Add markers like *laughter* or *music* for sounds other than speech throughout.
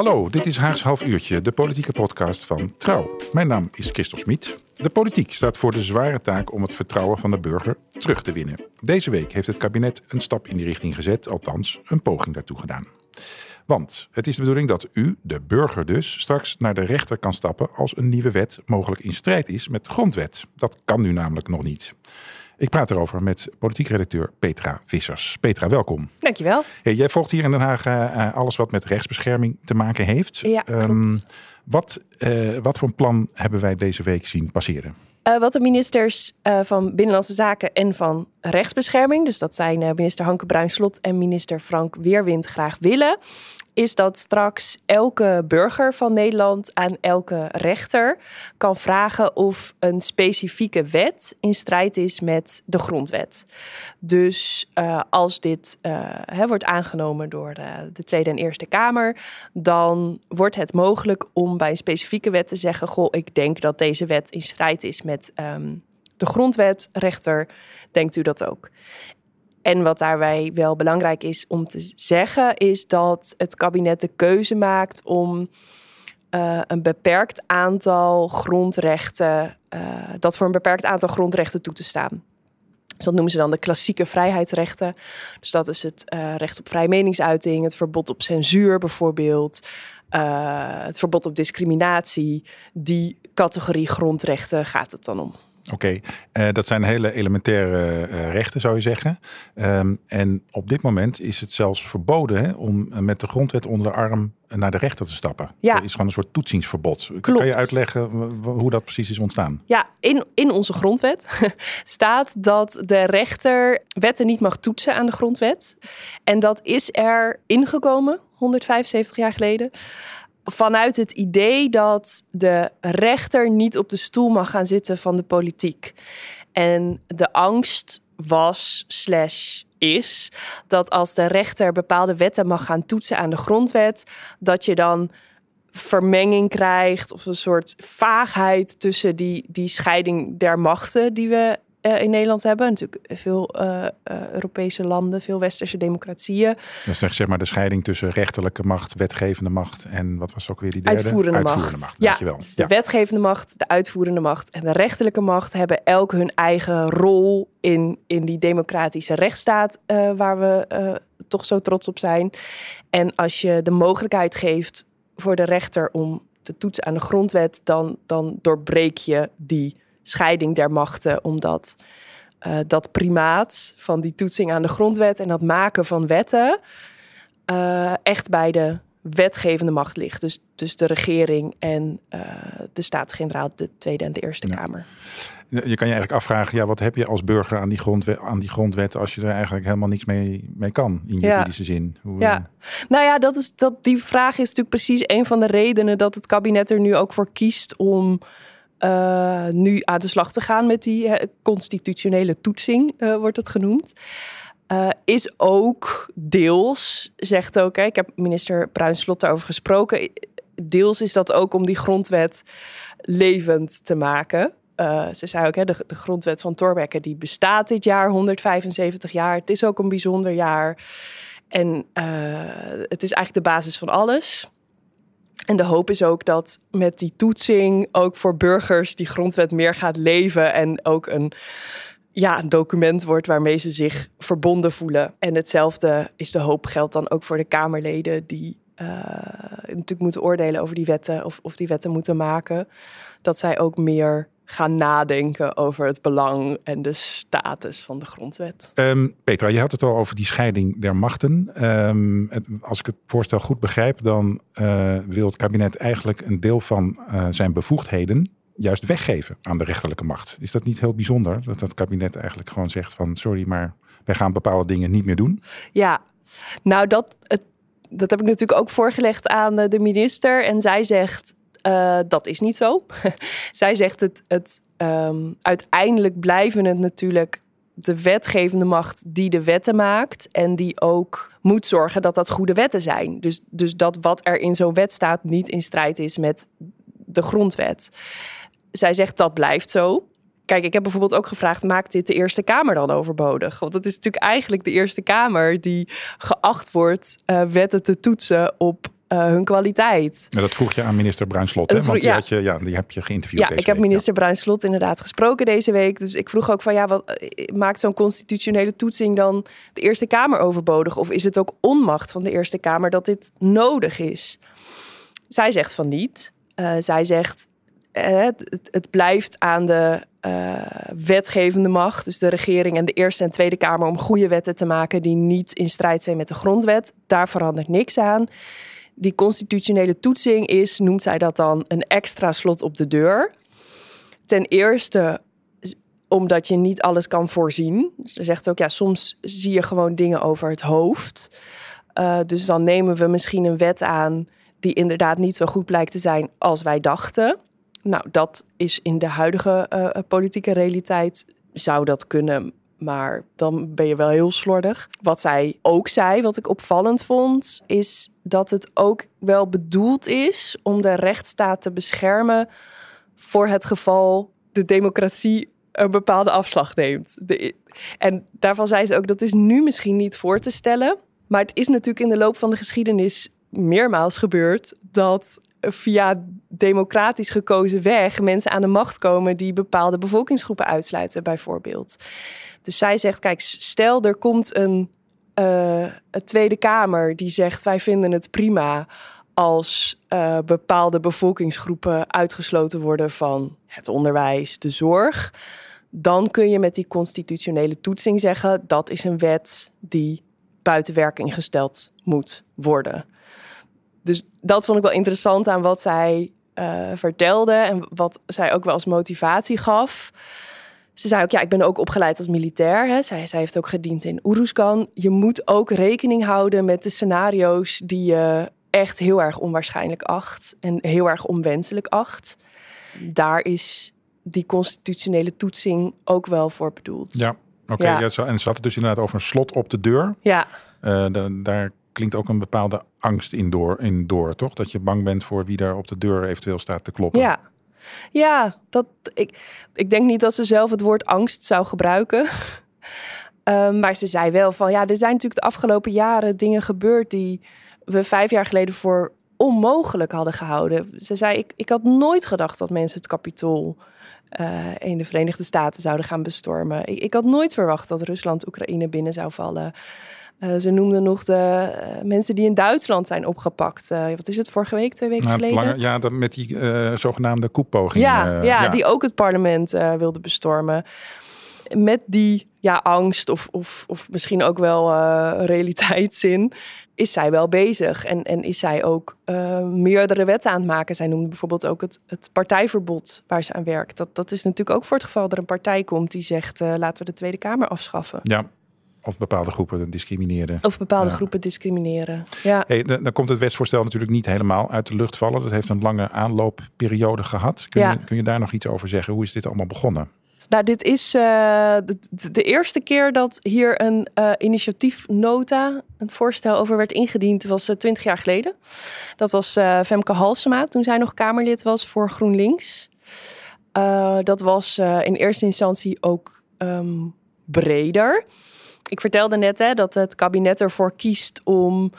Hallo, dit is Haags Half Uurtje, de politieke podcast van Trouw. Mijn naam is Christel Smit. De politiek staat voor de zware taak om het vertrouwen van de burger terug te winnen. Deze week heeft het kabinet een stap in die richting gezet, althans een poging daartoe gedaan. Want het is de bedoeling dat u, de burger dus, straks naar de rechter kan stappen als een nieuwe wet mogelijk in strijd is met de grondwet. Dat kan nu namelijk nog niet. Ik praat erover met politiek redacteur Petra Vissers. Petra, welkom. Dankjewel. Hey, jij volgt hier in Den Haag uh, alles wat met rechtsbescherming te maken heeft. Ja, um, wat, uh, wat voor een plan hebben wij deze week zien passeren? Uh, wat de ministers van Binnenlandse Zaken en van Rechtsbescherming, dus dat zijn uh, minister Hanke Bruinslot en minister Frank Weerwind, graag willen, is dat straks elke burger van Nederland aan elke rechter kan vragen of een specifieke wet in strijd is met de grondwet. Dus uh, als dit hè, wordt aangenomen door de, de, Tweede en Eerste Kamer, dan wordt het mogelijk om bij een specifieke wet te zeggen: Goh, ik denk dat deze wet in strijd is met um, de grondwet. Rechter, denkt u dat ook? En wat daarbij wel belangrijk is om te zeggen, is dat het kabinet de keuze maakt om uh, een beperkt aantal grondrechten, uh, dat voor een beperkt aantal grondrechten toe te staan. Dus dat noemen ze dan de klassieke vrijheidsrechten. Dus dat is het uh, recht op vrije meningsuiting, het verbod op censuur bijvoorbeeld, het verbod op discriminatie. Die categorie grondrechten gaat het dan om. Oké, okay. uh, dat zijn hele elementaire uh, rechten, zou je zeggen. Um, en op dit moment is het zelfs verboden hè, om met de grondwet onder de arm naar de rechter te stappen. Ja. Er is gewoon een soort toetsingsverbod. Klopt. Kan je uitleggen hoe dat precies is ontstaan? Ja, in, in onze grondwet *laughs* staat dat de rechter wetten niet mag toetsen aan de grondwet. En dat is er ingekomen, 175 jaar geleden vanuit het idee dat de rechter niet op de stoel mag gaan zitten van de politiek. En de angst was, slash is, dat als de rechter bepaalde wetten mag gaan toetsen aan de grondwet, dat je dan vermenging krijgt of een soort vaagheid tussen die, die scheiding der machten die we uh, in Nederland hebben. Natuurlijk veel uh, uh, Europese landen, veel westerse democratieën. Dat is zeg maar de scheiding tussen rechterlijke macht, wetgevende macht en wat was ook weer die derde? Uitvoerende, Uitvoerende macht. macht. Ja, dus de ja. wetgevende macht, de uitvoerende macht en de rechterlijke macht hebben elk hun eigen rol in, in die democratische rechtsstaat waar we toch zo trots op zijn. En als je de mogelijkheid geeft voor de rechter om te toetsen aan de grondwet, dan, dan doorbreek je die scheiding der machten, omdat uh, dat primaat van die toetsing aan de grondwet en dat maken van wetten uh, echt bij de wetgevende macht ligt. Dus, dus de regering en uh, de Staten-Generaal, de Tweede en de Eerste Ja. Kamer. Je kan je eigenlijk afvragen, ja, wat heb je als burger aan die, grondwet, aan die grondwet als je er eigenlijk helemaal niks mee, mee kan in Ja. juridische zin? Hoe, eh, Ja, nou ja, dat is, dat, die vraag is natuurlijk precies een van de redenen dat het kabinet er nu ook voor kiest om uh, nu aan de slag te gaan met die constitutionele toetsing, uh, wordt het genoemd. is ook deels, zegt ook, hè, ik heb minister Bruinslot daarover gesproken, deels is dat ook om die grondwet levend te maken. Ze zei ook, hè, de, de grondwet van Thorbecke die bestaat dit jaar, 175 jaar. Het is ook een bijzonder jaar. En het is eigenlijk de basis van alles. En de hoop is ook dat met die toetsing ook voor burgers die grondwet meer gaat leven en ook een, ja, een document wordt waarmee ze zich verbonden voelen. En hetzelfde is de hoop geldt dan ook voor de Kamerleden die uh, natuurlijk moeten oordelen over die wetten of, of die wetten moeten maken. Dat zij ook meer gaan nadenken over het belang en de status van de grondwet. Um, Petra, je had het al over die scheiding der machten. Um, het, als ik het voorstel goed begrijp, dan uh, wil het kabinet eigenlijk een deel van uh, zijn bevoegdheden juist weggeven aan de rechterlijke macht. Is dat niet heel bijzonder dat het kabinet eigenlijk gewoon zegt van sorry, maar wij gaan bepaalde dingen niet meer doen? Ja, nou dat, het, dat heb ik natuurlijk ook voorgelegd aan de minister en zij zegt Uh, dat is niet zo. *laughs* Zij zegt het, het um, uiteindelijk blijven het natuurlijk de wetgevende macht die de wetten maakt en die ook moet zorgen dat dat goede wetten zijn. Dus, dus dat wat er in zo'n wet staat niet in strijd is met de grondwet. Zij zegt dat blijft zo. Kijk, ik heb bijvoorbeeld ook gevraagd: maakt dit de Eerste Kamer dan overbodig? Want het is natuurlijk eigenlijk de Eerste Kamer die geacht wordt uh, wetten te toetsen op uh, hun kwaliteit. Ja, dat vroeg je aan minister Bruinslot, hè? Want die, had je, ja, die heb je geïnterviewd. Ja, ik heb minister ja. Bruinslot inderdaad gesproken deze week. Dus ik vroeg ook van ja, wat eh, maakt zo'n constitutionele toetsing dan de Eerste Kamer overbodig? Of is het ook onmacht van de Eerste Kamer dat dit nodig is? Zij zegt van niet. Uh, zij zegt het, het, blijft aan de wetgevende macht, dus de regering en de Eerste en Tweede Kamer, om goede wetten te maken die niet in strijd zijn met de grondwet. Daar verandert niks aan. Die constitutionele toetsing is, noemt zij dat dan, een extra slot op de deur. Ten eerste omdat je niet alles kan voorzien. Ze zegt ook, ja, soms zie je gewoon dingen over het hoofd. Uh, dus dan nemen we misschien een wet aan die inderdaad niet zo goed blijkt te zijn als wij dachten. Nou, dat is in de huidige uh, politieke realiteit zou dat kunnen, maar dan ben je wel heel slordig. Wat zij ook zei, wat ik opvallend vond, is dat het ook wel bedoeld is om de rechtsstaat te beschermen voor het geval de democratie een bepaalde afslag neemt. En daarvan zei ze ook dat is nu misschien niet voor te stellen, maar het is natuurlijk in de loop van de geschiedenis meermaals gebeurd dat via democratisch gekozen weg mensen aan de macht komen die bepaalde bevolkingsgroepen uitsluiten, bijvoorbeeld. Dus zij zegt: kijk, stel er komt een, uh, een Tweede Kamer die zegt: wij vinden het prima als uh, bepaalde bevolkingsgroepen uitgesloten worden van het onderwijs, de zorg. Dan kun je met die constitutionele toetsing zeggen dat is een wet die buiten werking gesteld moet worden dus dat vond ik wel interessant aan wat zij uh, vertelde en wat zij ook wel als motivatie gaf. Ze zei ook, ja, ik ben ook opgeleid als militair. Hè. Zij, zij heeft ook gediend in Oeruzkan. Je moet ook rekening houden met de scenario's die je echt heel erg onwaarschijnlijk acht en heel erg onwenselijk acht. Daar is die constitutionele toetsing ook wel voor bedoeld. Ja, oké. Ja. Ja, en ze had het dus inderdaad over een slot op de deur. Ja. Uh, daar klinkt ook een bepaalde angst in door, in door, toch? Dat je bang bent voor wie daar op de deur eventueel staat te kloppen. Ja, ja dat, ik, ik denk niet dat ze zelf het woord angst zou gebruiken. um, *laughs* maar ze zei wel van ja, er zijn natuurlijk de afgelopen jaren dingen gebeurd die we vijf jaar geleden voor onmogelijk hadden gehouden. Ze zei: Ik, ik had nooit gedacht dat mensen het kapitool uh, in de Verenigde Staten zouden gaan bestormen. Ik, ik had nooit verwacht dat Rusland Oekraïne binnen zou vallen. Uh, ze noemden nog de uh, mensen die in Duitsland zijn opgepakt. Uh, wat is het, vorige week, twee weken nou, geleden? Langer, ja, dat met die zogenaamde koepoging. Ja, ja, ja, die ook het parlement wilde bestormen. Met die ja, angst of, of, of misschien ook wel realiteitszin is zij wel bezig. En, en is zij ook meerdere wetten aan het maken. Zij noemde bijvoorbeeld ook het, het partijverbod waar ze aan werkt. Dat, dat is natuurlijk ook voor het geval dat er een partij komt die zegt... laten we de Tweede Kamer afschaffen. Ja, of bepaalde groepen discrimineren. Of bepaalde groepen discrimineren. Ja. Hey, dan komt het wetsvoorstel natuurlijk niet helemaal uit de lucht vallen. Dat heeft een lange aanloopperiode gehad. Kun, ja. je, kun je daar nog iets over zeggen? Hoe is dit allemaal begonnen? Nou, dit is uh, de, de, eerste keer dat hier een uh, initiatiefnota, een voorstel over werd ingediend, was uh, twintig jaar geleden. Dat was Femke Halsema, toen zij nog Kamerlid was voor GroenLinks. dat was in eerste instantie ook um, breder ik vertelde net hè, dat het kabinet ervoor kiest om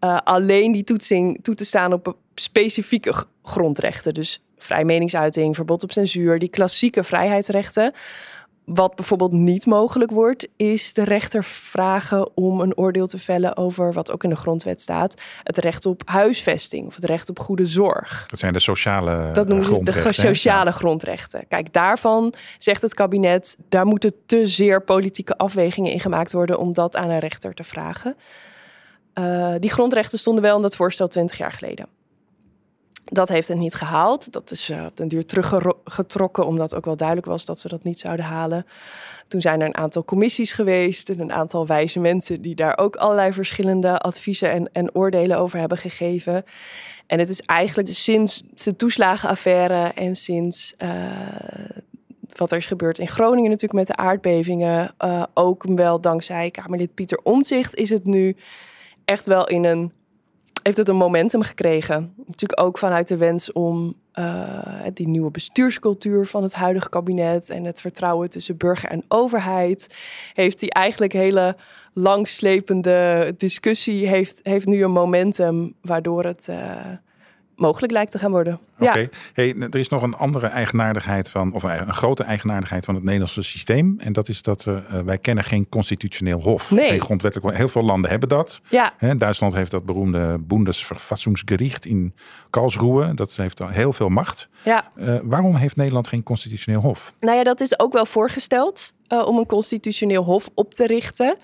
uh, alleen die toetsing toe te staan op specifieke grondrechten. Dus vrij meningsuiting, verbod op censuur, die klassieke vrijheidsrechten. Wat bijvoorbeeld niet mogelijk wordt, is de rechter vragen om een oordeel te vellen over wat ook in de grondwet staat: het recht op huisvesting of het recht op goede zorg. Dat zijn de sociale Dat noemen ze de sociale grondrechten. Kijk, daarvan zegt het kabinet: daar moeten te zeer politieke afwegingen in gemaakt worden om dat aan een rechter te vragen. Uh, die grondrechten stonden wel in dat voorstel 20 jaar geleden. Dat heeft het niet gehaald. Dat is uh, op den duur teruggetrokken, omdat ook wel duidelijk was dat ze dat niet zouden halen. Toen zijn er een aantal commissies geweest en een aantal wijze mensen die daar ook allerlei verschillende adviezen en, en oordelen over hebben gegeven. En het is eigenlijk sinds de toeslagenaffaire en sinds uh, wat er is gebeurd in Groningen natuurlijk met de aardbevingen, uh, ook wel dankzij Kamerlid Pieter Omtzigt, is het nu echt wel in een heeft het een momentum gekregen. Natuurlijk ook vanuit de wens om uh, die nieuwe bestuurscultuur van het huidige kabinet en het vertrouwen tussen burger en overheid. Heeft die eigenlijk hele langslepende discussie heeft, heeft nu een momentum waardoor het uh, mogelijk lijkt te gaan worden. Oké, ja. hey, er is nog een andere eigenaardigheid van, of een grote eigenaardigheid van het Nederlandse systeem. En dat is dat uh, wij kennen geen constitutioneel hof. Nee. grondwettelijk, heel veel landen hebben dat. Ja. He, Duitsland heeft dat beroemde Bundesverfassungsgericht in Karlsruhe. Dat heeft heel veel macht. Ja. Uh, waarom heeft Nederland geen constitutioneel hof? Nou ja, dat is ook wel voorgesteld uh, om een constitutioneel hof op te richten.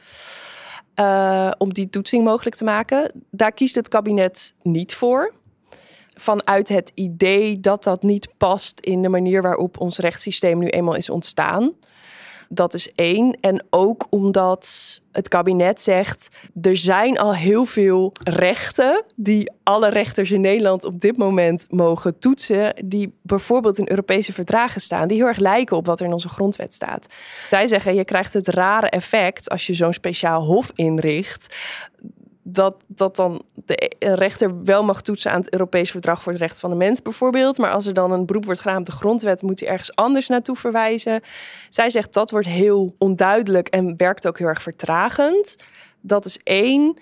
Uh, om die toetsing mogelijk te maken. Daar kiest het kabinet niet voor vanuit het idee dat dat niet past in de manier waarop ons rechtssysteem nu eenmaal is ontstaan. Dat is één. En ook omdat het kabinet zegt: er zijn al heel veel rechten die alle rechters in Nederland op dit moment mogen toetsen, die bijvoorbeeld in Europese verdragen staan, die heel erg lijken op wat er in onze grondwet staat. Zij zeggen: je krijgt het rare effect als je zo'n speciaal hof inricht dat, dat dan de rechter wel mag toetsen aan het Europees Verdrag voor het Recht van de Mens bijvoorbeeld. Maar als er dan een beroep wordt gedaan op de grondwet, moet hij ergens anders naartoe verwijzen. Zij zegt dat wordt heel onduidelijk en werkt ook heel erg vertragend. Dat is één.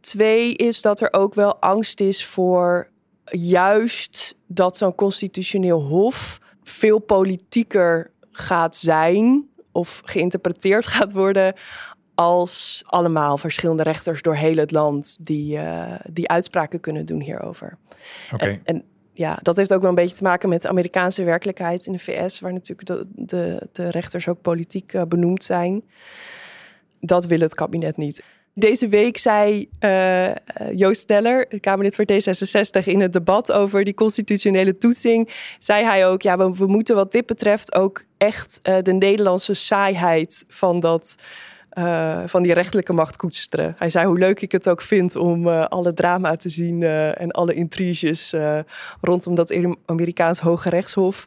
Twee is dat er ook wel angst is voor juist dat zo'n constitutioneel hof veel politieker gaat zijn of geïnterpreteerd *laughs* gaat worden als allemaal verschillende rechters door heel het land die, uh, die uitspraken kunnen doen hierover. Oké. En, en, ja, dat heeft ook wel een beetje te maken met de Amerikaanse werkelijkheid in de VS, waar natuurlijk de, de, de rechters ook politiek uh, benoemd zijn. Dat wil het kabinet niet. Deze week zei uh, Joost Steller, Kamerlid voor D66, in het debat over die constitutionele toetsing, zei hij ook, ja, we, we moeten wat dit betreft ook echt uh, de Nederlandse saaiheid van dat uh, van die rechtelijke macht koesteren. Hij zei hoe leuk ik het ook vind om uh, alle drama te zien uh, en alle intriges rondom dat Amerikaans Hoge Rechtshof.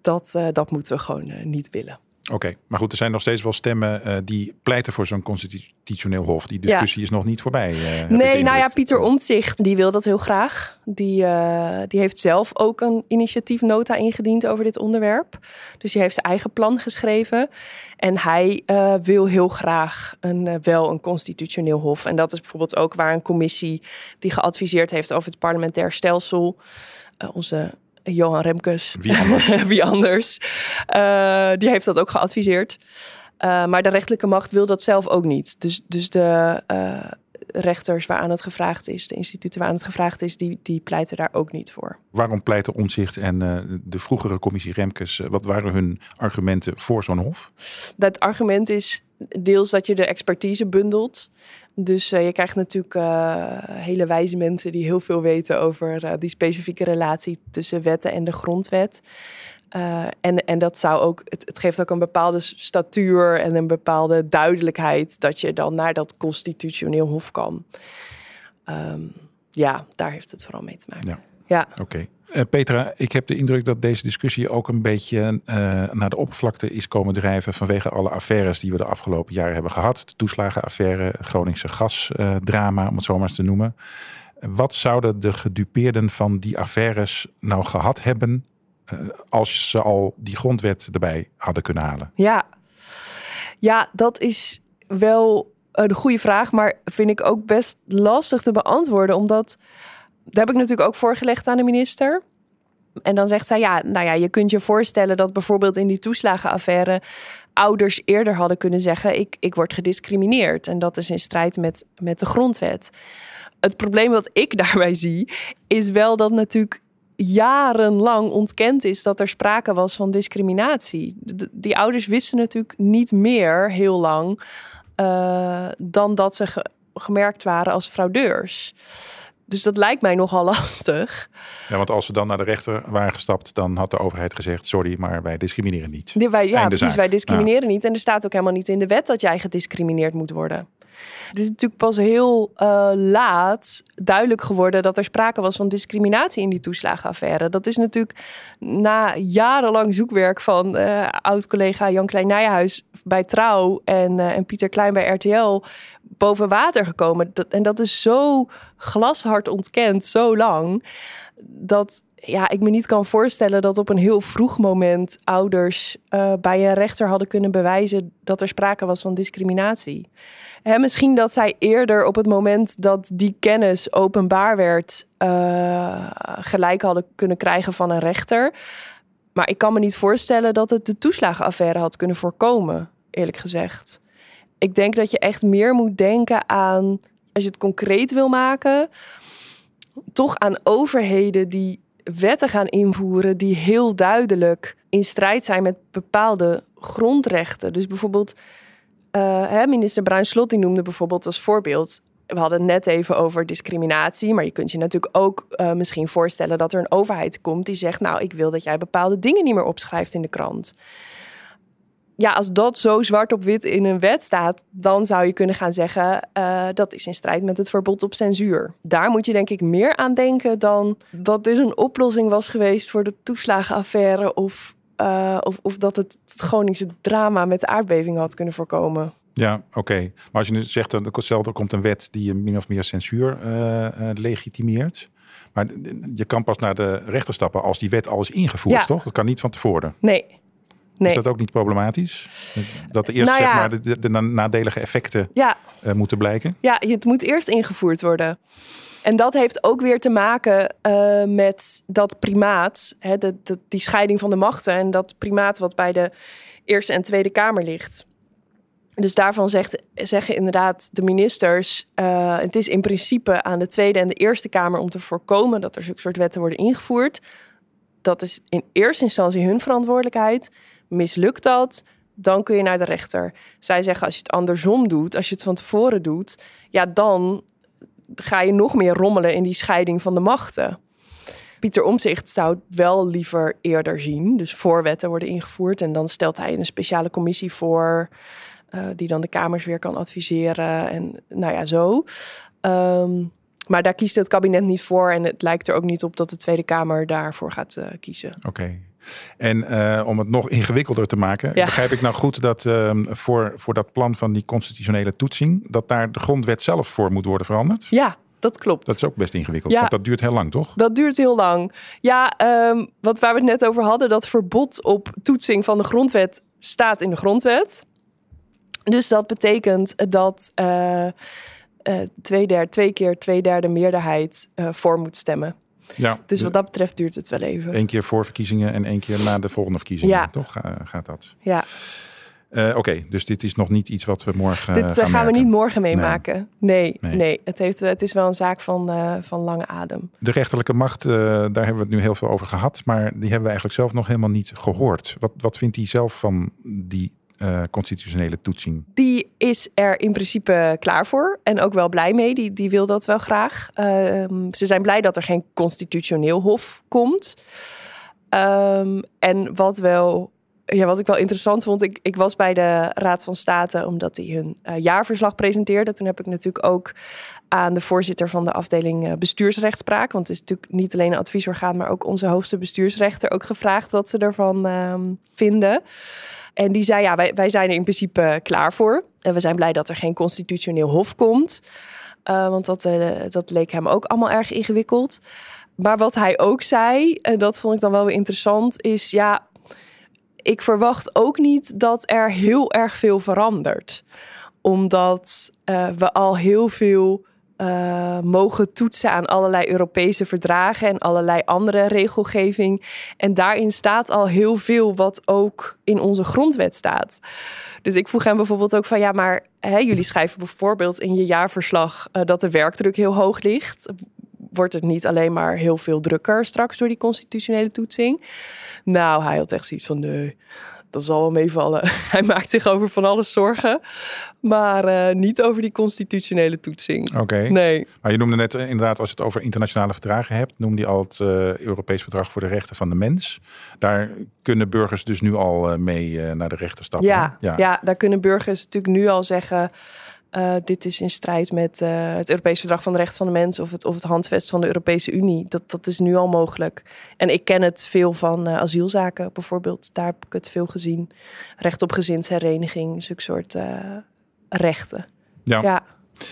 Dat, dat moeten we gewoon niet willen. Oké, okay, maar goed, er zijn nog steeds wel stemmen uh, die pleiten voor zo'n constitutioneel hof. Die discussie ja. is nog niet voorbij. Uh, nee, nou ja, Pieter Omtzigt, die wil dat heel graag. Die, uh, die heeft zelf ook een initiatiefnota ingediend over dit onderwerp. Dus die heeft zijn eigen plan geschreven. En hij wil heel graag een, wel een constitutioneel hof. En dat is bijvoorbeeld ook waar een commissie die geadviseerd heeft over het parlementair stelsel. onze Johan Remkes. Wie anders? *laughs* Wie anders. Uh, die heeft dat ook geadviseerd. Uh, maar de rechtelijke macht wil dat zelf ook niet. Dus, dus de uh, rechters waaraan het gevraagd is, de instituten waaraan het gevraagd is, die, die pleiten daar ook niet voor. Waarom pleiten Omzicht en de vroegere commissie Remkes, wat waren hun argumenten voor zo'n hof? Dat argument is deels dat je de expertise bundelt. Dus uh, je krijgt natuurlijk uh, hele wijze mensen die heel veel weten over uh, die specifieke relatie tussen wetten en de grondwet. en, en dat zou ook, het, het, geeft ook een bepaalde statuur en een bepaalde duidelijkheid dat je dan naar dat constitutioneel hof kan. Um, ja, daar heeft het vooral mee te maken. Ja, ja. oké. Okay. Uh, Petra, ik heb de indruk dat deze discussie ook een beetje uh, naar de oppervlakte is komen drijven vanwege alle affaires die we de afgelopen jaren hebben gehad. De toeslagenaffaire, Groningse gasdrama, om het zo maar eens te noemen. Wat zouden de gedupeerden van die affaires nou gehad hebben als ze al die grondwet erbij hadden kunnen halen? Ja, ja dat is wel een goede vraag, maar vind ik ook best lastig te beantwoorden, omdat daar heb ik natuurlijk ook voorgelegd aan de minister. En dan zegt zij, ja, nou ja, je kunt je voorstellen dat bijvoorbeeld in die toeslagenaffaire ouders eerder hadden kunnen zeggen, ik, ik word gediscrimineerd. En dat is in strijd met, met de grondwet. Het probleem wat ik *laughs* daarbij zie, is wel dat natuurlijk jarenlang ontkend is dat er sprake was van discriminatie. Die ouders wisten natuurlijk niet meer heel lang uh, dan dat ze ge, gemerkt waren als fraudeurs. Dus dat lijkt mij nogal *laughs* lastig. Ja, want als ze dan naar de rechter waren gestapt, dan had de overheid gezegd: sorry, maar wij discrimineren niet. Die wij, ja, Einde precies. zaak. Wij discrimineren niet. En er staat ook helemaal niet in de wet dat jij gediscrimineerd moet worden. Het is natuurlijk pas heel eh, laat duidelijk geworden dat er sprake was van discriminatie in die toeslagenaffaire. Dat is natuurlijk na jarenlang zoekwerk van eh, oud-collega Jan Klein Nijhuis bij Trouw en, eh, en Pieter Klein bij RTL boven water gekomen. En dat is zo glashard ontkend, zo lang, dat ja, ik me niet kan voorstellen dat op een heel vroeg moment ouders eh, bij een rechter hadden kunnen bewijzen dat er sprake was van discriminatie. Hè, misschien dat zij eerder op het moment dat die kennis openbaar werd, eh, gelijk hadden kunnen krijgen van een rechter. Maar ik kan me niet voorstellen dat het de toeslagenaffaire had kunnen voorkomen, eerlijk gezegd. Ik denk dat je echt meer moet denken aan, als je het concreet wil maken, toch aan overheden die wetten gaan invoeren die heel duidelijk in strijd zijn met bepaalde grondrechten. Dus bijvoorbeeld, hè, minister Bruin Slot die noemde bijvoorbeeld als voorbeeld. We hadden net even over discriminatie, maar je kunt je natuurlijk ook eh, misschien voorstellen dat er een overheid komt die zegt: Nou, ik wil dat jij bepaalde dingen niet meer opschrijft in de krant. Ja, als dat zo zwart op wit in een wet staat, dan zou je kunnen gaan zeggen uh, dat is in strijd met het verbod op censuur. Daar moet je denk ik meer aan denken dan dat dit een oplossing was geweest voor de toeslagenaffaire of, uh, of, of, dat het, het Groningse drama met de aardbeving had kunnen voorkomen. Ja, oké. Okay. Maar als je nu zegt dat er komt een wet die min of meer censuur uh, legitimeert. Maar je kan pas naar de rechter stappen als die wet al is ingevoerd, ja. toch? Dat kan niet van tevoren. Nee. Nee. Is dat ook niet problematisch? Dat er eerst nou ja. zeg maar, de, de, de, nadelige effecten ja. uh, moeten blijken? Ja, het moet eerst ingevoerd worden. En dat heeft ook weer te maken uh, met dat primaat, hè, de, de, die scheiding van de machten en dat primaat wat bij de Eerste en Tweede Kamer ligt. Dus daarvan zegt, zeggen inderdaad de ministers: uh, het is in principe aan de Tweede en de Eerste Kamer om te voorkomen dat er zulke soort wetten worden ingevoerd. Dat is in eerste instantie hun verantwoordelijkheid. Mislukt dat, dan kun je naar de rechter. Zij zeggen als je het andersom doet, als je het van tevoren doet, ja, dan ga je nog meer rommelen in die scheiding van de machten. Pieter Omtzigt zou het wel liever eerder zien. Dus voorwetten worden ingevoerd en dan stelt hij een speciale commissie voor, uh, die dan de kamers weer kan adviseren en nou ja, zo. Um, maar daar kiest het kabinet niet voor en het lijkt er ook niet op dat de Tweede Kamer daarvoor gaat uh, kiezen. Oké. En uh, om het nog ingewikkelder te maken, ja. begrijp ik nou goed dat uh, voor, voor dat plan van die constitutionele toetsing, dat daar de grondwet zelf voor moet worden veranderd? Ja, dat klopt. Dat is ook best ingewikkeld, ja, want dat duurt heel lang, toch? Dat duurt heel lang. Ja, um, wat waar we het net over hadden, dat verbod op toetsing van de grondwet staat in de grondwet. Dus dat betekent dat uh, uh, twee, derde, twee keer twee derde meerderheid uh, voor moet stemmen. Ja, dus wat dat betreft duurt het wel even. Eén keer voor verkiezingen en één keer na de volgende verkiezingen, ja. toch? Uh, gaat dat? Ja. Uh, Oké, okay, dus dit is nog niet iets wat we morgen. Dit gaan, gaan we niet morgen meemaken. Nee. Nee, nee, nee. Het, heeft, het is wel een zaak van, uh, van lange adem. De rechterlijke macht, uh, daar hebben we het nu heel veel over gehad, maar die hebben we eigenlijk zelf nog helemaal niet gehoord. Wat, wat vindt hij zelf van die uh, constitutionele toetsing? Die is er in principe klaar voor en ook wel blij mee. Die, die wil dat wel graag. Uh, ze zijn blij dat er geen constitutioneel hof komt. Um, en wat wel. Ja, wat ik wel interessant vond, ik, ik was bij de Raad van State omdat die hun uh, jaarverslag presenteerde. Toen heb ik natuurlijk ook aan de voorzitter van de afdeling uh, bestuursrechtspraak, want het is natuurlijk niet alleen een adviesorgaan, maar ook onze hoogste bestuursrechter ook gevraagd wat ze ervan um, vinden. En die zei, ja, wij, wij zijn er in principe klaar voor. En we zijn blij dat er geen constitutioneel hof komt. Uh, want dat, uh, dat leek hem ook allemaal erg ingewikkeld. Maar wat hij ook zei, en dat vond ik dan wel weer interessant, is ja, ik verwacht ook niet dat er heel erg veel verandert. Omdat we al heel veel uh, mogen toetsen aan allerlei Europese verdragen en allerlei andere regelgeving. En daarin staat al heel veel wat ook in onze grondwet staat. Dus ik vroeg hem bijvoorbeeld ook van ja, maar hè, jullie schrijven bijvoorbeeld in je jaarverslag uh, dat de werkdruk heel hoog ligt. wordt het niet alleen maar heel veel drukker straks door die constitutionele toetsing. Nou, hij had echt zoiets van nee, dat zal wel meevallen. *laughs* Hij maakt zich over van alles zorgen, maar uh, niet over die constitutionele toetsing. Oké. Nee. Maar je noemde net uh, inderdaad, als je het over internationale verdragen hebt, noemde je al het uh, Europees Verdrag voor de Rechten van de Mens. Daar kunnen burgers dus nu al mee naar de rechter stappen. Ja, ja. ja, daar kunnen burgers natuurlijk nu al zeggen. Dit is in strijd met het Europees Verdrag van de Rechten van de Mens of het, of het handvest van de Europese Unie. Dat, dat is nu al mogelijk. En ik ken het veel van asielzaken bijvoorbeeld. Daar heb ik het veel gezien. Recht op gezinshereniging, zulke soort rechten. Ja. ja.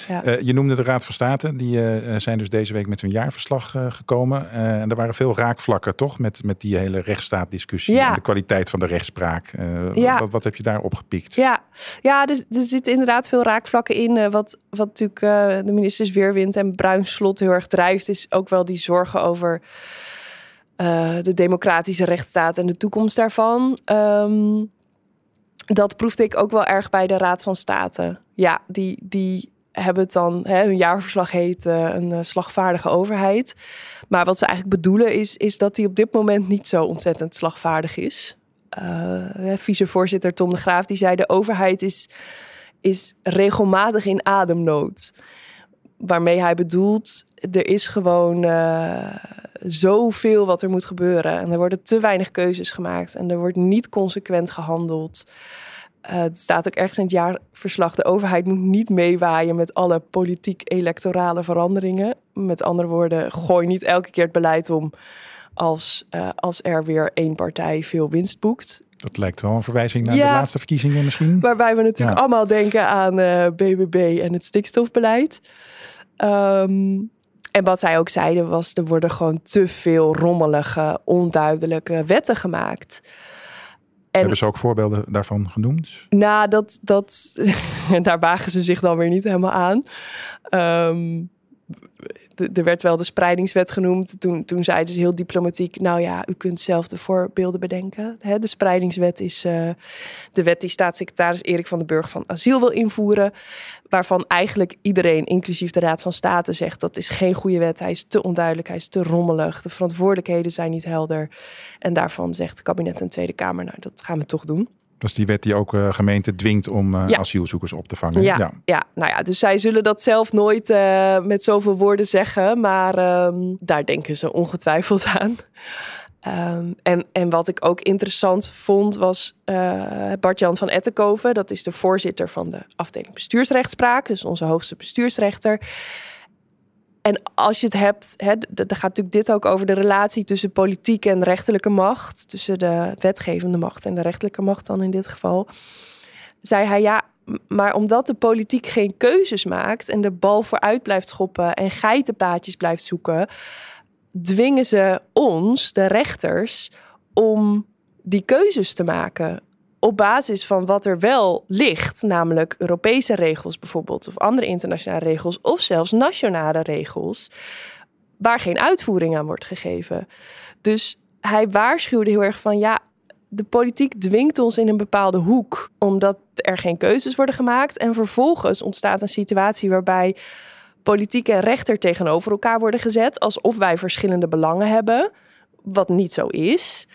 Ja. Uh, je noemde de Raad van State. Die uh, zijn dus deze week met hun jaarverslag uh, gekomen. en er waren veel raakvlakken, toch? Met, met die hele rechtsstaatdiscussie ja. en de kwaliteit van de rechtspraak. Ja. Wat, wat, heb je daar opgepikt? Ja, ja er, er zitten inderdaad veel raakvlakken in. wat, wat natuurlijk de ministers Weerwind en Bruinslot heel erg drijft... is ook wel die zorgen over de democratische rechtsstaat en de toekomst daarvan. Um, dat proefde ik ook wel erg bij de Raad van State. Ja, die... die hebben het dan, hè, hun jaarverslag heet uh, een uh, slagvaardige overheid. Maar wat ze eigenlijk bedoelen is, is dat die op dit moment niet zo ontzettend slagvaardig is. Uh, vicevoorzitter Tom de Graaf die zei de overheid is, is regelmatig in ademnood. Waarmee hij bedoelt, er is gewoon zoveel wat er moet gebeuren. En er worden te weinig keuzes gemaakt. En er wordt niet consequent gehandeld. Uh, het staat ook ergens in het jaarverslag. De overheid moet niet meewaaien met alle politiek-electorale veranderingen. Met andere woorden, gooi niet elke keer het beleid om als, uh, als er weer één partij veel winst boekt. Dat lijkt wel een verwijzing naar ja, de laatste verkiezingen misschien. Waarbij we natuurlijk ja. allemaal denken aan uh, BBB en het stikstofbeleid. Um, en wat zij ook zeiden was, er worden gewoon te veel rommelige, onduidelijke wetten gemaakt. En, Hebben ze ook voorbeelden daarvan genoemd? Nou, dat, dat, *laughs* daar wagen ze zich dan weer niet helemaal aan. Um, er werd wel de spreidingswet genoemd. Toen, toen zeiden ze heel diplomatiek: Nou ja, u kunt zelf de voorbeelden bedenken. Hè, de spreidingswet is uh, de wet die staatssecretaris Erik van den Burg van Asiel wil invoeren. Waarvan eigenlijk iedereen, inclusief de Raad van State, zegt: dat is geen goede wet. Hij is te onduidelijk, hij is te rommelig. De verantwoordelijkheden zijn niet helder. En daarvan zegt het kabinet en Tweede Kamer: Nou, dat gaan we toch doen. Dat is die wet die ook uh, gemeenten dwingt om uh, ja. asielzoekers op te vangen. Ja, ja, ja. nou ja, dus zij zullen dat zelf nooit uh, met zoveel woorden zeggen, maar um, daar denken ze ongetwijfeld *laughs* aan. Um, en, en wat ik ook interessant vond was Bart-Jan van Ettenkoven. Dat is de voorzitter van de afdeling bestuursrechtspraak, dus onze hoogste bestuursrechter. En als je het hebt, hè, dan gaat natuurlijk dit ook over de relatie tussen politiek en rechterlijke macht. Tussen de wetgevende macht en de rechterlijke macht dan in dit geval. Zei hij ja, maar omdat de politiek geen keuzes maakt en de bal vooruit blijft schoppen en geitenpaadjes blijft zoeken, dwingen ze ons, de rechters, om die keuzes te maken op basis van wat er wel ligt, namelijk Europese regels bijvoorbeeld, of andere internationale regels, of zelfs nationale regels, waar geen uitvoering aan wordt gegeven. Dus hij waarschuwde heel erg van ja, de politiek dwingt ons in een bepaalde hoek, omdat er geen keuzes worden gemaakt. En vervolgens ontstaat een situatie waarbij politiek en rechter tegenover elkaar worden gezet, alsof wij verschillende belangen hebben, wat niet zo is.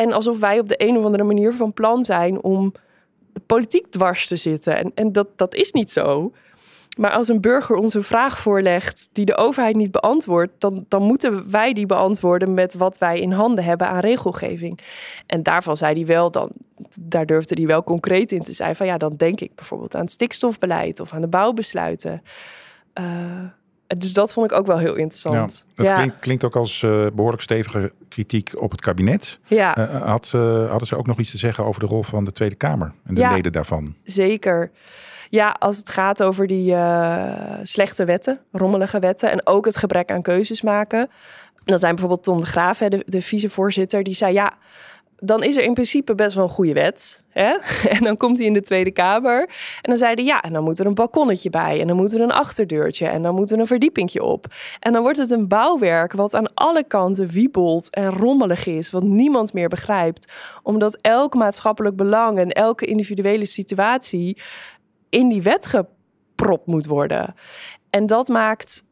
En alsof wij op de een of andere manier van plan zijn om de politiek dwars te zitten. En, en dat, dat is niet zo. Maar als een burger ons een vraag voorlegt die de overheid niet beantwoordt, dan, dan moeten wij die beantwoorden met wat wij in handen hebben aan regelgeving. En daarvan zei hij wel, dan, daar durfde hij wel concreet in te zijn van ja, dan denk ik bijvoorbeeld aan het stikstofbeleid of aan de bouwbesluiten. Uh, dus dat vond ik ook wel heel interessant. Ja, dat ja. Klinkt, klinkt, ook als uh, behoorlijk stevige kritiek op het kabinet. Ja. Uh, had, uh, hadden ze ook nog iets te zeggen over de rol van de Tweede Kamer en de ja, leden daarvan? Zeker. Ja, als het gaat over die slechte wetten, rommelige wetten en ook het gebrek aan keuzes maken. Dan zijn bijvoorbeeld Tom de Graaf, de, de vicevoorzitter, die zei ja dan is er in principe best wel een goede wet. Hè? *laughs* En dan komt hij in de Tweede Kamer. En dan zeiden ja, en dan moet er een balkonnetje bij. En dan moet er een achterdeurtje. En dan moet er een verdiepingje op. En dan wordt het een bouwwerk wat aan alle kanten wiebelt en rommelig is. Wat niemand meer begrijpt. Omdat elk maatschappelijk belang en elke individuele situatie in die wet gepropt moet worden. En dat maakt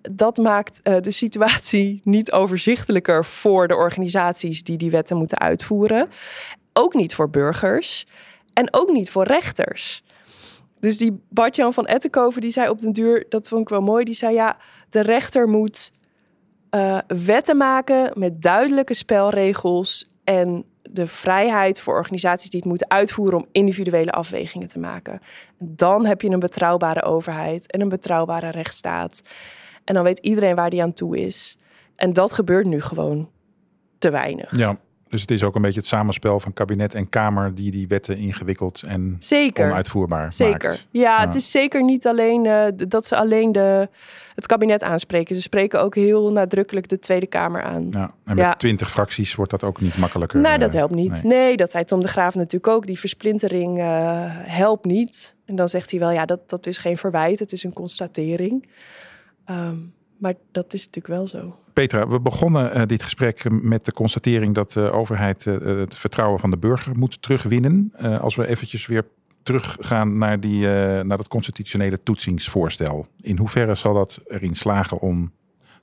dat maakt uh, de situatie *laughs* niet overzichtelijker voor de organisaties die die wetten moeten uitvoeren. Ook niet voor burgers en ook niet voor rechters. Dus die Bartjan van Ettenkoven die zei op den duur, dat vond ik wel mooi, die zei ja, de rechter moet uh, wetten maken met duidelijke spelregels en de vrijheid voor organisaties die het moeten uitvoeren om individuele afwegingen te maken. Dan heb je een betrouwbare overheid en een betrouwbare rechtsstaat. En dan weet iedereen waar die aan toe is. En dat gebeurt nu gewoon te weinig. Ja, dus het is ook een beetje het samenspel van kabinet en Kamer die die wetten ingewikkeld en zeker. onuitvoerbaar zeker. maakt. Ja, ja, het is zeker niet alleen uh, dat ze alleen de, het kabinet aanspreken. Ze spreken ook heel nadrukkelijk de Tweede Kamer aan. Ja, en met twintig fracties wordt dat ook niet makkelijker. Nou, dat eh, helpt niet. Nee. nee. dat zei Tom de Graaf natuurlijk ook. Die versplintering uh, helpt niet. En dan zegt hij wel, ja, dat, dat is geen verwijt, het is een constatering. Um, maar dat is natuurlijk wel zo. Petra, we begonnen uh, dit gesprek met de constatering dat de overheid uh, het vertrouwen van de burger moet terugwinnen. Uh, als we eventjes weer teruggaan naar, die, naar dat constitutionele toetsingsvoorstel. In hoeverre zal dat erin slagen om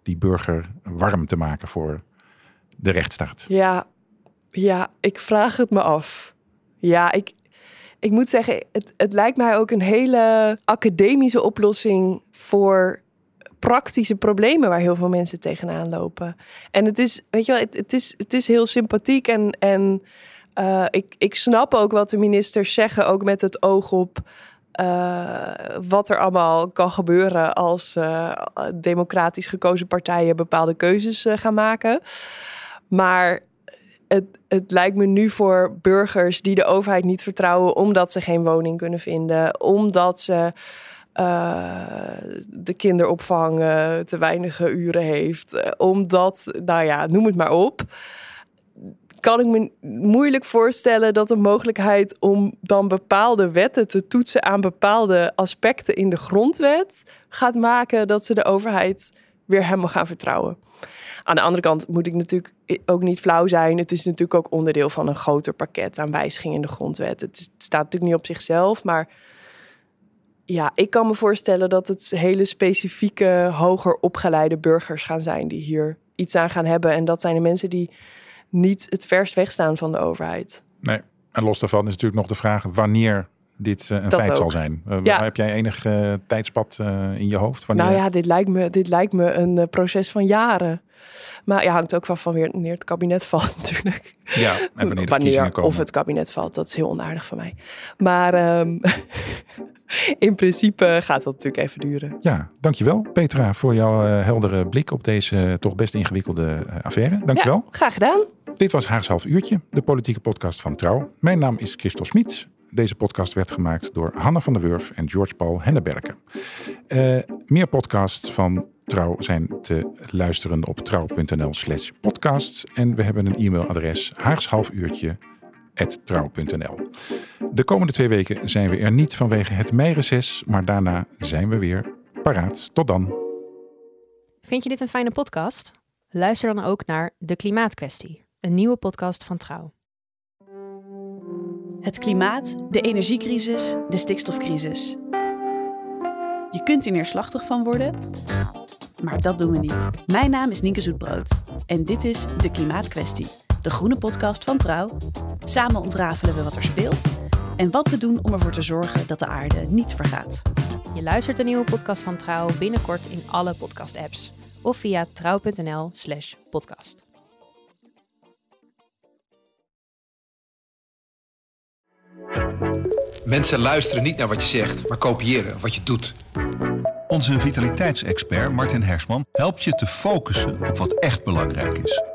die burger warm te maken voor de rechtsstaat? Ja, ja ik vraag het me af. Ja, ik, ik moet zeggen, het, het lijkt mij ook een hele academische oplossing voor praktische problemen waar heel veel mensen tegenaan lopen. En het is, weet je wel, het, het is, het is heel sympathiek en, en uh, ik, ik snap ook wat de ministers zeggen, ook met het oog op uh, wat er allemaal kan gebeuren als uh, democratisch gekozen partijen bepaalde keuzes gaan maken. Maar het, het lijkt me nu voor burgers die de overheid niet vertrouwen omdat ze geen woning kunnen vinden, omdat ze de kinderopvang te weinig uren heeft. Uh, omdat, nou ja, noem het maar op. Kan ik me moeilijk voorstellen dat de mogelijkheid om dan bepaalde wetten te toetsen aan bepaalde aspecten in de grondwet gaat maken dat ze de overheid weer helemaal gaan vertrouwen. Aan de andere kant moet ik natuurlijk ook niet flauw zijn. Het is natuurlijk ook onderdeel van een groter pakket aan wijzigingen in de grondwet. Het staat natuurlijk niet op zichzelf, maar ja, ik kan me voorstellen dat het hele specifieke, hoger opgeleide burgers gaan zijn die hier iets aan gaan hebben. En dat zijn de mensen die niet het verst wegstaan van de overheid. Nee, en los daarvan is natuurlijk nog de vraag wanneer dit uh, een dat feit ook. zal zijn. Uh, ja. Heb jij enig uh, tijdspad in je hoofd? Wanneer... Nou ja, dit lijkt me, dit lijkt me een proces van jaren. Maar ja, hangt ook van, van wanneer het kabinet *laughs* valt natuurlijk. Ja, en wanneer, wanneer komen. Of het kabinet valt, dat is heel onaardig van mij. Maar um, *laughs* in principe gaat dat natuurlijk even duren. Ja, dankjewel Petra voor jouw uh, heldere blik op deze uh, toch best ingewikkelde uh, affaire. Dankjewel. Ja, graag gedaan. Dit was Haags Half Uurtje, de politieke podcast van Trouw. Mijn naam is Christel Smit. Deze podcast werd gemaakt door Hanne van der Wurf en George Paul Henneberken. meer podcasts van Trouw zijn te luisteren op trouw.nl slash podcasts. En we hebben een e-mailadres haagshalfuurtje trouw.nl. De komende twee weken zijn we er niet vanwege het meireces, maar daarna zijn we weer paraat. Tot dan. Vind je dit een fijne podcast? Luister dan ook naar De Klimaatkwestie, een nieuwe podcast van Trouw. Het klimaat, de energiecrisis, de stikstofcrisis. Je kunt er neerslachtig van worden, maar dat doen we niet. Mijn naam is Nienke Zoetbrood en dit is De Klimaatkwestie de groene podcast van Trouw. Samen ontrafelen we wat er speelt en wat we doen om ervoor te zorgen dat de aarde niet vergaat. Je luistert de nieuwe podcast van Trouw binnenkort in alle podcast-apps of via trouw.nl/slash podcast. Mensen luisteren niet naar wat je zegt, maar kopiëren wat je doet. Onze vitaliteitsexpert Martin Hersman helpt je te focussen op wat echt belangrijk is.